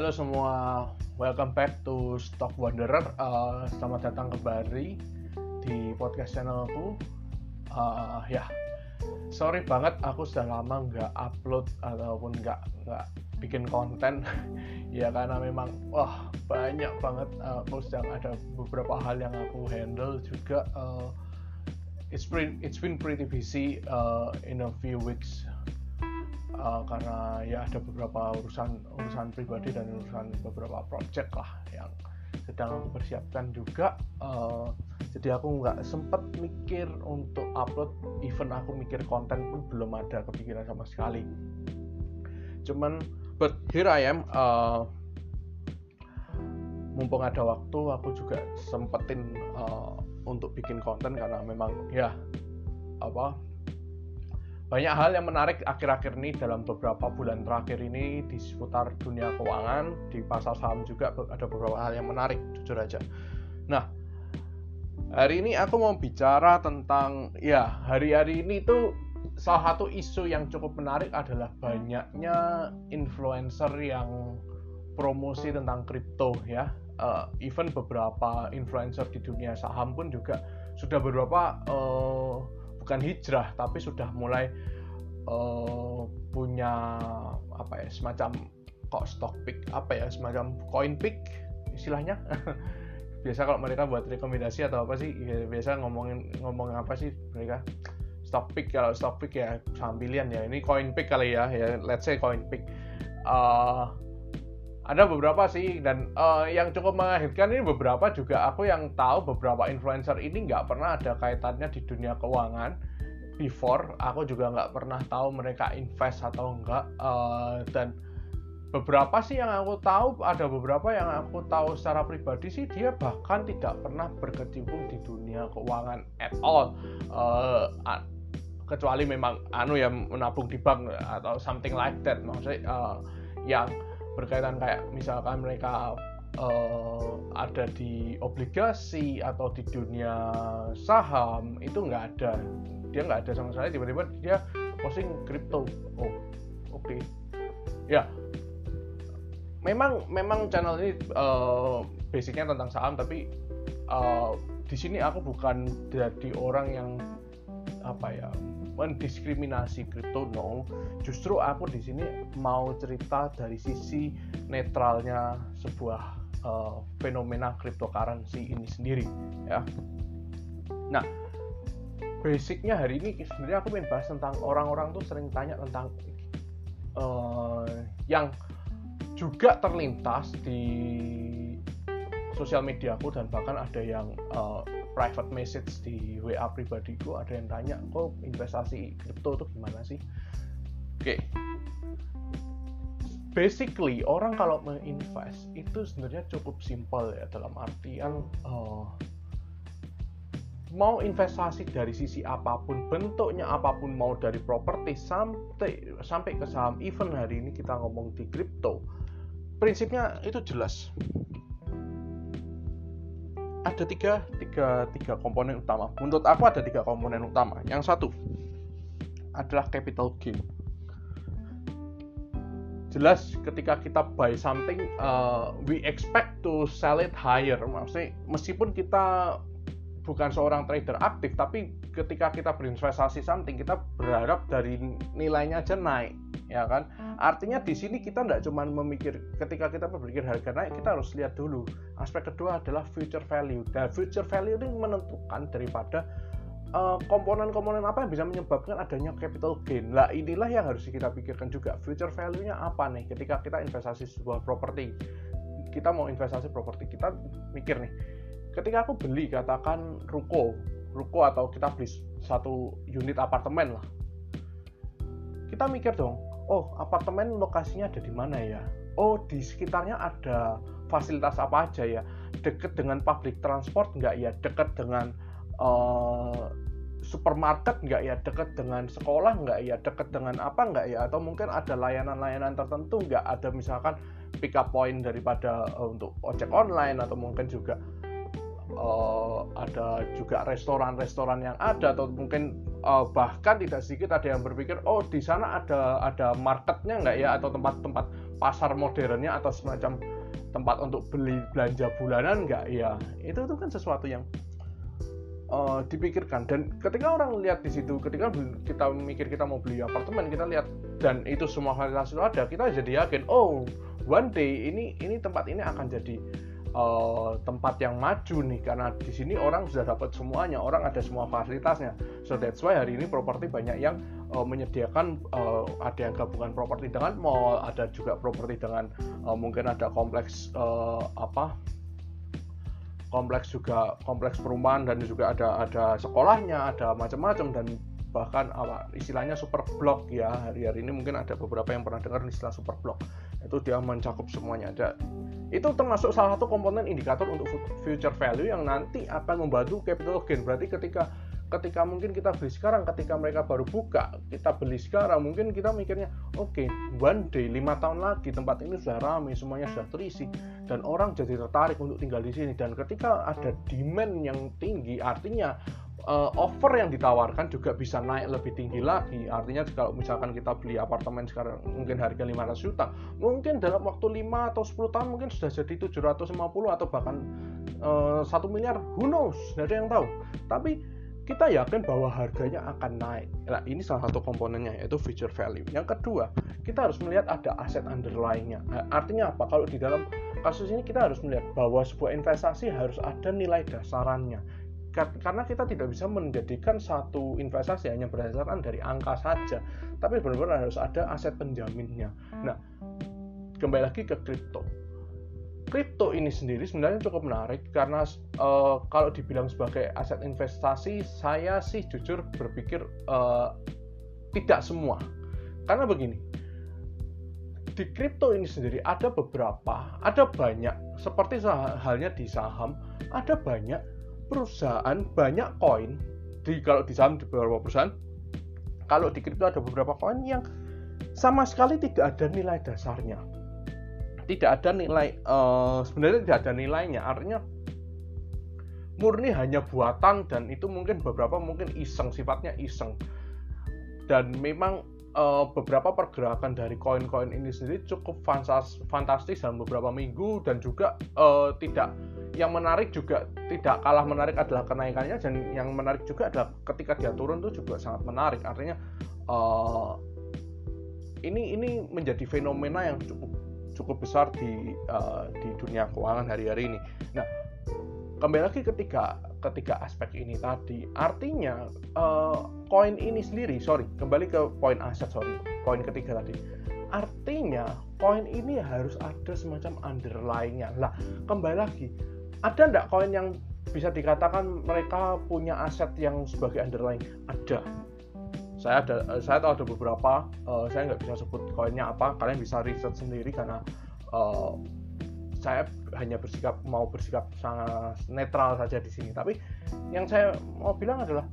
Halo semua, welcome back to Stock Wanderer. Uh, selamat datang kembali di podcast channelku. Uh, ya, sorry banget aku sudah lama nggak upload ataupun nggak nggak bikin konten. ya karena memang wah banyak banget uh, aku sedang ada beberapa hal yang aku handle juga. Uh, it's been it's been pretty busy uh, in a few weeks uh, karena ya ada beberapa urusan urusan pribadi dan urusan beberapa project lah yang sedang aku persiapkan juga. Uh, jadi aku nggak sempet mikir untuk upload even aku mikir konten pun belum ada kepikiran sama sekali. Cuman but here I am uh, mumpung ada waktu aku juga sempetin uh, untuk bikin konten karena memang ya apa banyak hal yang menarik akhir-akhir ini dalam beberapa bulan terakhir ini di seputar dunia keuangan di pasar saham juga ada beberapa hal yang menarik jujur aja. Nah hari ini aku mau bicara tentang ya hari-hari ini tuh salah satu isu yang cukup menarik adalah banyaknya influencer yang promosi tentang kripto ya. Uh, even beberapa influencer di dunia saham pun juga sudah beberapa uh, bukan hijrah tapi sudah mulai uh, punya apa ya semacam kok stock pick apa ya semacam coin pick istilahnya. Biasa kalau mereka buat rekomendasi atau apa sih ya, biasa ngomongin ngomong apa sih mereka? Stock pick kalau stock pick ya saham pilihan ya. Ini coin pick kali ya ya let's say coin pick. Uh, ada beberapa sih dan uh, yang cukup mengagetkan ini beberapa juga aku yang tahu beberapa influencer ini nggak pernah ada kaitannya di dunia keuangan. Before aku juga nggak pernah tahu mereka invest atau enggak uh, dan beberapa sih yang aku tahu ada beberapa yang aku tahu secara pribadi sih dia bahkan tidak pernah berkecimpung di dunia keuangan at all. Uh, kecuali memang anu yang menabung di bank atau something like that maksudnya uh, yang berkaitan kayak misalkan mereka uh, ada di obligasi atau di dunia saham itu nggak ada. Dia nggak ada sama sekali tiba-tiba dia posting kripto. Oh oke. Okay. ya. Memang memang channel ini uh, basicnya tentang saham tapi uh, di sini aku bukan jadi orang yang apa ya mendiskriminasi kripto no. Justru aku di sini mau cerita dari sisi netralnya sebuah uh, fenomena cryptocurrency ini sendiri ya. Nah basicnya hari ini sebenarnya aku ingin bahas tentang orang-orang tuh sering tanya tentang uh, yang juga terlintas di sosial media aku dan bahkan ada yang uh, private message di WA pribadiku ada yang tanya kok investasi kripto itu gimana sih oke okay. basically orang kalau menginvest itu sebenarnya cukup simpel ya dalam artian uh, mau investasi dari sisi apa pun bentuknya apa pun mau dari properti sampai sampai ke saham even hari ini kita ngomong di kripto prinsipnya itu jelas ada tiga, tiga, tiga komponen utama. Menurut aku ada tiga komponen utama. Yang satu adalah capital gain. Jelas ketika kita buy something, uh, we expect to sell it higher. Maksudnya meskipun kita bukan seorang trader aktif, tapi ketika kita berinvestasi something, kita berharap dari nilainya aja naik ya kan? Artinya di sini kita tidak cuma memikir ketika kita berpikir harga naik kita harus lihat dulu. Aspek kedua adalah future value. Dan future value ini menentukan daripada eh, komponen-komponen uh, apa yang bisa menyebabkan adanya capital gain. Lah inilah yang harus kita pikirkan juga. Future value-nya apa nih? Ketika kita investasi sebuah properti kita mau investasi properti kita mikir nih ketika aku beli katakan ruko ruko atau kita beli satu unit apartemen lah. Kita mikir dong oh apartemen lokasinya ada di mana ya? Oh di sekitarnya ada fasilitas apa aja ya? Deket dengan public transport nggak ya? Deket dengan uh, supermarket nggak ya? Deket dengan sekolah nggak ya? Deket dengan apa nggak ya? Atau mungkin ada layanan-layanan tertentu nggak? Ada misalkan pick up point daripada uh, untuk ojek online atau mungkin juga uh, ada juga restoran-restoran yang ada atau mungkin uh, bahkan tidak sedikit ada yang berpikir oh di sana ada ada marketnya nggak ya? Atau tempat-tempat pasar modernnya atau semacam tempat untuk beli belanja bulanan nggak ya? Itu itu kan sesuatu yang uh, dipikirkan. Dan ketika orang lihat di situ ketika kita mikir kita mau beli apartemen kita lihat dan itu semua fasilitas itu ada kita jadi yakin oh one day ini ini tempat ini akan jadi uh, tempat yang maju nih karena di sini orang sudah dapat semuanya orang ada semua fasilitasnya. So that's why hari ini properti banyak yang uh, menyediakan uh, ada yang gabungan properti dengan mall ada juga properti dengan uh, mungkin ada kompleks uh, apa kompleks juga kompleks perumahan dan juga ada ada sekolahnya ada macam-macam dan bahkan apa istilahnya super block ya hari-hari ini. Mungkin ada beberapa yang pernah dengar istilah super block itu dia mencakup semuanya. Ada itu termasuk salah satu komponen indikator untuk future value yang nanti akan membantu capital gain. Berarti ketika ketika mungkin kita beli sekarang ketika mereka baru buka kita beli sekarang mungkin kita mikirnya oke okay, one day lima tahun lagi tempat ini sudah ramai semuanya sudah terisi dan orang jadi tertarik untuk tinggal di sini. Dan ketika ada demand yang tinggi artinya uh, offer yang ditawarkan juga bisa naik lebih tinggi lagi. Artinya kalau misalkan kita beli apartemen sekarang mungkin harga 500 juta, mungkin dalam waktu 5 atau 10 tahun mungkin sudah jadi 750 atau bahkan eh, 1 miliar, who knows, tidak ada yang tahu. Tapi kita yakin bahwa harganya akan naik. Nah, ini salah satu komponennya yaitu future value. Yang kedua, kita harus melihat ada aset underlyingnya. Nah, artinya apa? Kalau di dalam kasus ini kita harus melihat bahwa sebuah investasi harus ada nilai dasarannya karena kita tidak bisa menjadikan satu investasi hanya berdasarkan dari angka saja, tapi benar-benar harus ada aset penjaminnya. Nah, kembali lagi ke kripto. Kripto ini sendiri sebenarnya cukup menarik karena uh, kalau dibilang sebagai aset investasi, saya sih jujur berpikir uh, tidak semua. Karena begini, di kripto ini sendiri ada beberapa, ada banyak, seperti halnya di saham, ada banyak perusahaan banyak koin. Di kalau di saham di beberapa perusahaan kalau di kripto ada beberapa koin yang sama sekali tidak ada nilai dasarnya. Tidak ada nilai uh, sebenarnya tidak ada nilainya. Artinya murni hanya buatan dan itu mungkin beberapa mungkin iseng sifatnya iseng. Dan memang uh, beberapa pergerakan dari koin-koin ini sendiri cukup fantastis dalam beberapa minggu dan juga uh, tidak yang menarik juga tidak kalah menarik adalah kenaikannya dan yang menarik juga adalah ketika dia turun itu juga sangat menarik artinya uh, ini ini menjadi fenomena yang cukup cukup besar di uh, di dunia keuangan hari-hari ini. Nah, kembali lagi ketika ketika aspek ini tadi artinya uh, koin ini sendiri sorry kembali ke poin aset sorry poin ketiga tadi artinya koin ini harus ada semacam underlyingnya lah kembali lagi ada nggak koin yang bisa dikatakan mereka punya aset yang sebagai underlying? Ada. Saya ada, saya tahu ada beberapa. Uh, saya nggak bisa sebut koinnya apa. Kalian bisa riset sendiri karena uh, saya hanya bersikap mau bersikap sangat netral saja di sini. Tapi yang saya mau bilang adalah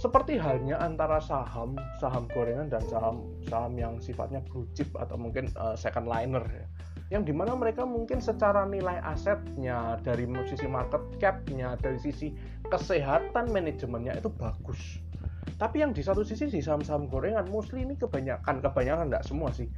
seperti halnya antara saham saham gorengan dan saham saham yang sifatnya blue chip atau mungkin uh, second liner ya. Yang di mana mereka mungkin secara nilai asetnya dari sisi market capnya dari sisi kesehatan manajemennya itu bagus. Tapi yang di satu sisi di saham-saham gorengan mostly ini kebanyakan kebanyakan tidak semua sih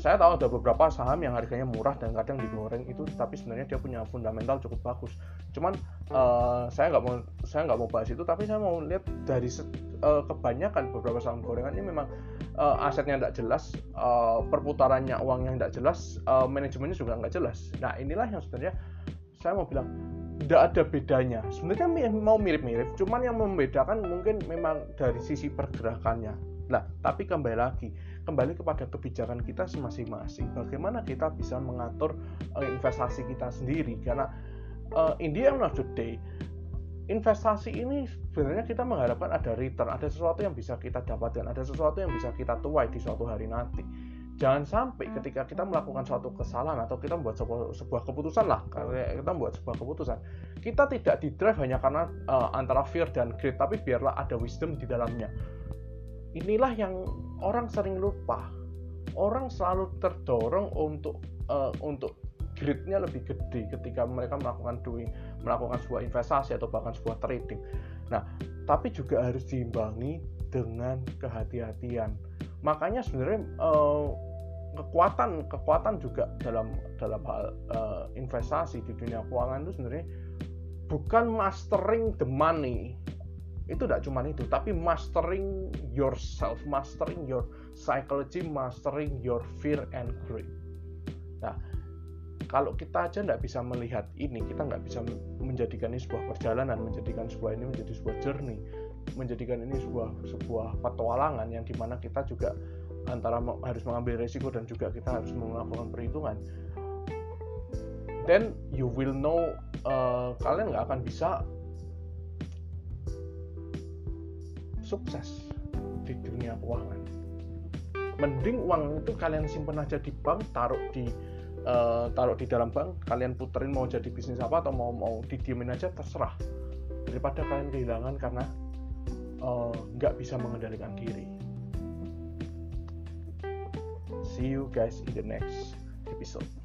saya tahu ada beberapa saham yang harganya murah dan kadang digoreng itu tapi sebenarnya dia punya fundamental cukup bagus. Cuman uh, saya nggak mau saya nggak mau bahas itu tapi saya mau lihat dari uh, kebanyakan beberapa saham gorengan ini memang uh, asetnya tidak jelas uh, perputarannya uangnya tidak jelas uh, manajemennya juga nggak jelas. Nah inilah yang sebenarnya saya mau bilang tidak ada bedanya. Sebenarnya mau mirip-mirip cuman yang membedakan mungkin memang dari sisi pergerakannya. Nah tapi kembali lagi kembali kepada kebijakan kita masing-masing. Bagaimana kita bisa mengatur uh, investasi kita sendiri? Karena uh, in the end of the day investasi ini sebenarnya kita mengharapkan ada return ada sesuatu yang bisa kita dapatkan ada sesuatu yang bisa kita tuai di suatu hari nanti. Jangan sampai ketika kita melakukan suatu kesalahan atau kita membuat sebuah, sebuah keputusan lah kita membuat sebuah keputusan kita tidak di drive hanya karena uh, antara fear dan greed tapi biarlah ada wisdom di dalamnya. Inilah yang orang sering lupa orang selalu terdorong untuk uh, untuk gridnya lebih gede ketika mereka melakukan doing melakukan sebuah investasi atau bahkan sebuah trading. Nah, tapi juga harus diimbangi dengan kehati-hatian. Makanya sebenarnya uh, kekuatan kekuatan juga dalam dalam hal uh, investasi di dunia keuangan itu sebenarnya bukan mastering the money itu tidak cuma itu tapi mastering yourself mastering your psychology mastering your fear and greed. Nah kalau kita aja tidak bisa melihat ini kita nggak bisa menjadikan ini sebuah perjalanan menjadikan sebuah ini menjadi sebuah journey menjadikan ini sebuah sebuah petualangan yang di mana kita juga antara harus mengambil resiko dan juga kita harus melakukan perhitungan then you will know uh, kalian nggak akan bisa sukses di dunia keuangan. Mending uang itu kalian simpan aja di bank taruh di uh, taruh di dalam bank kalian puterin mau jadi bisnis apa atau mau mau didiemin aja terserah. Daripada kalian kehilangan karena eh, nggak uh, bisa mengendalikan diri. See you guys in the next episode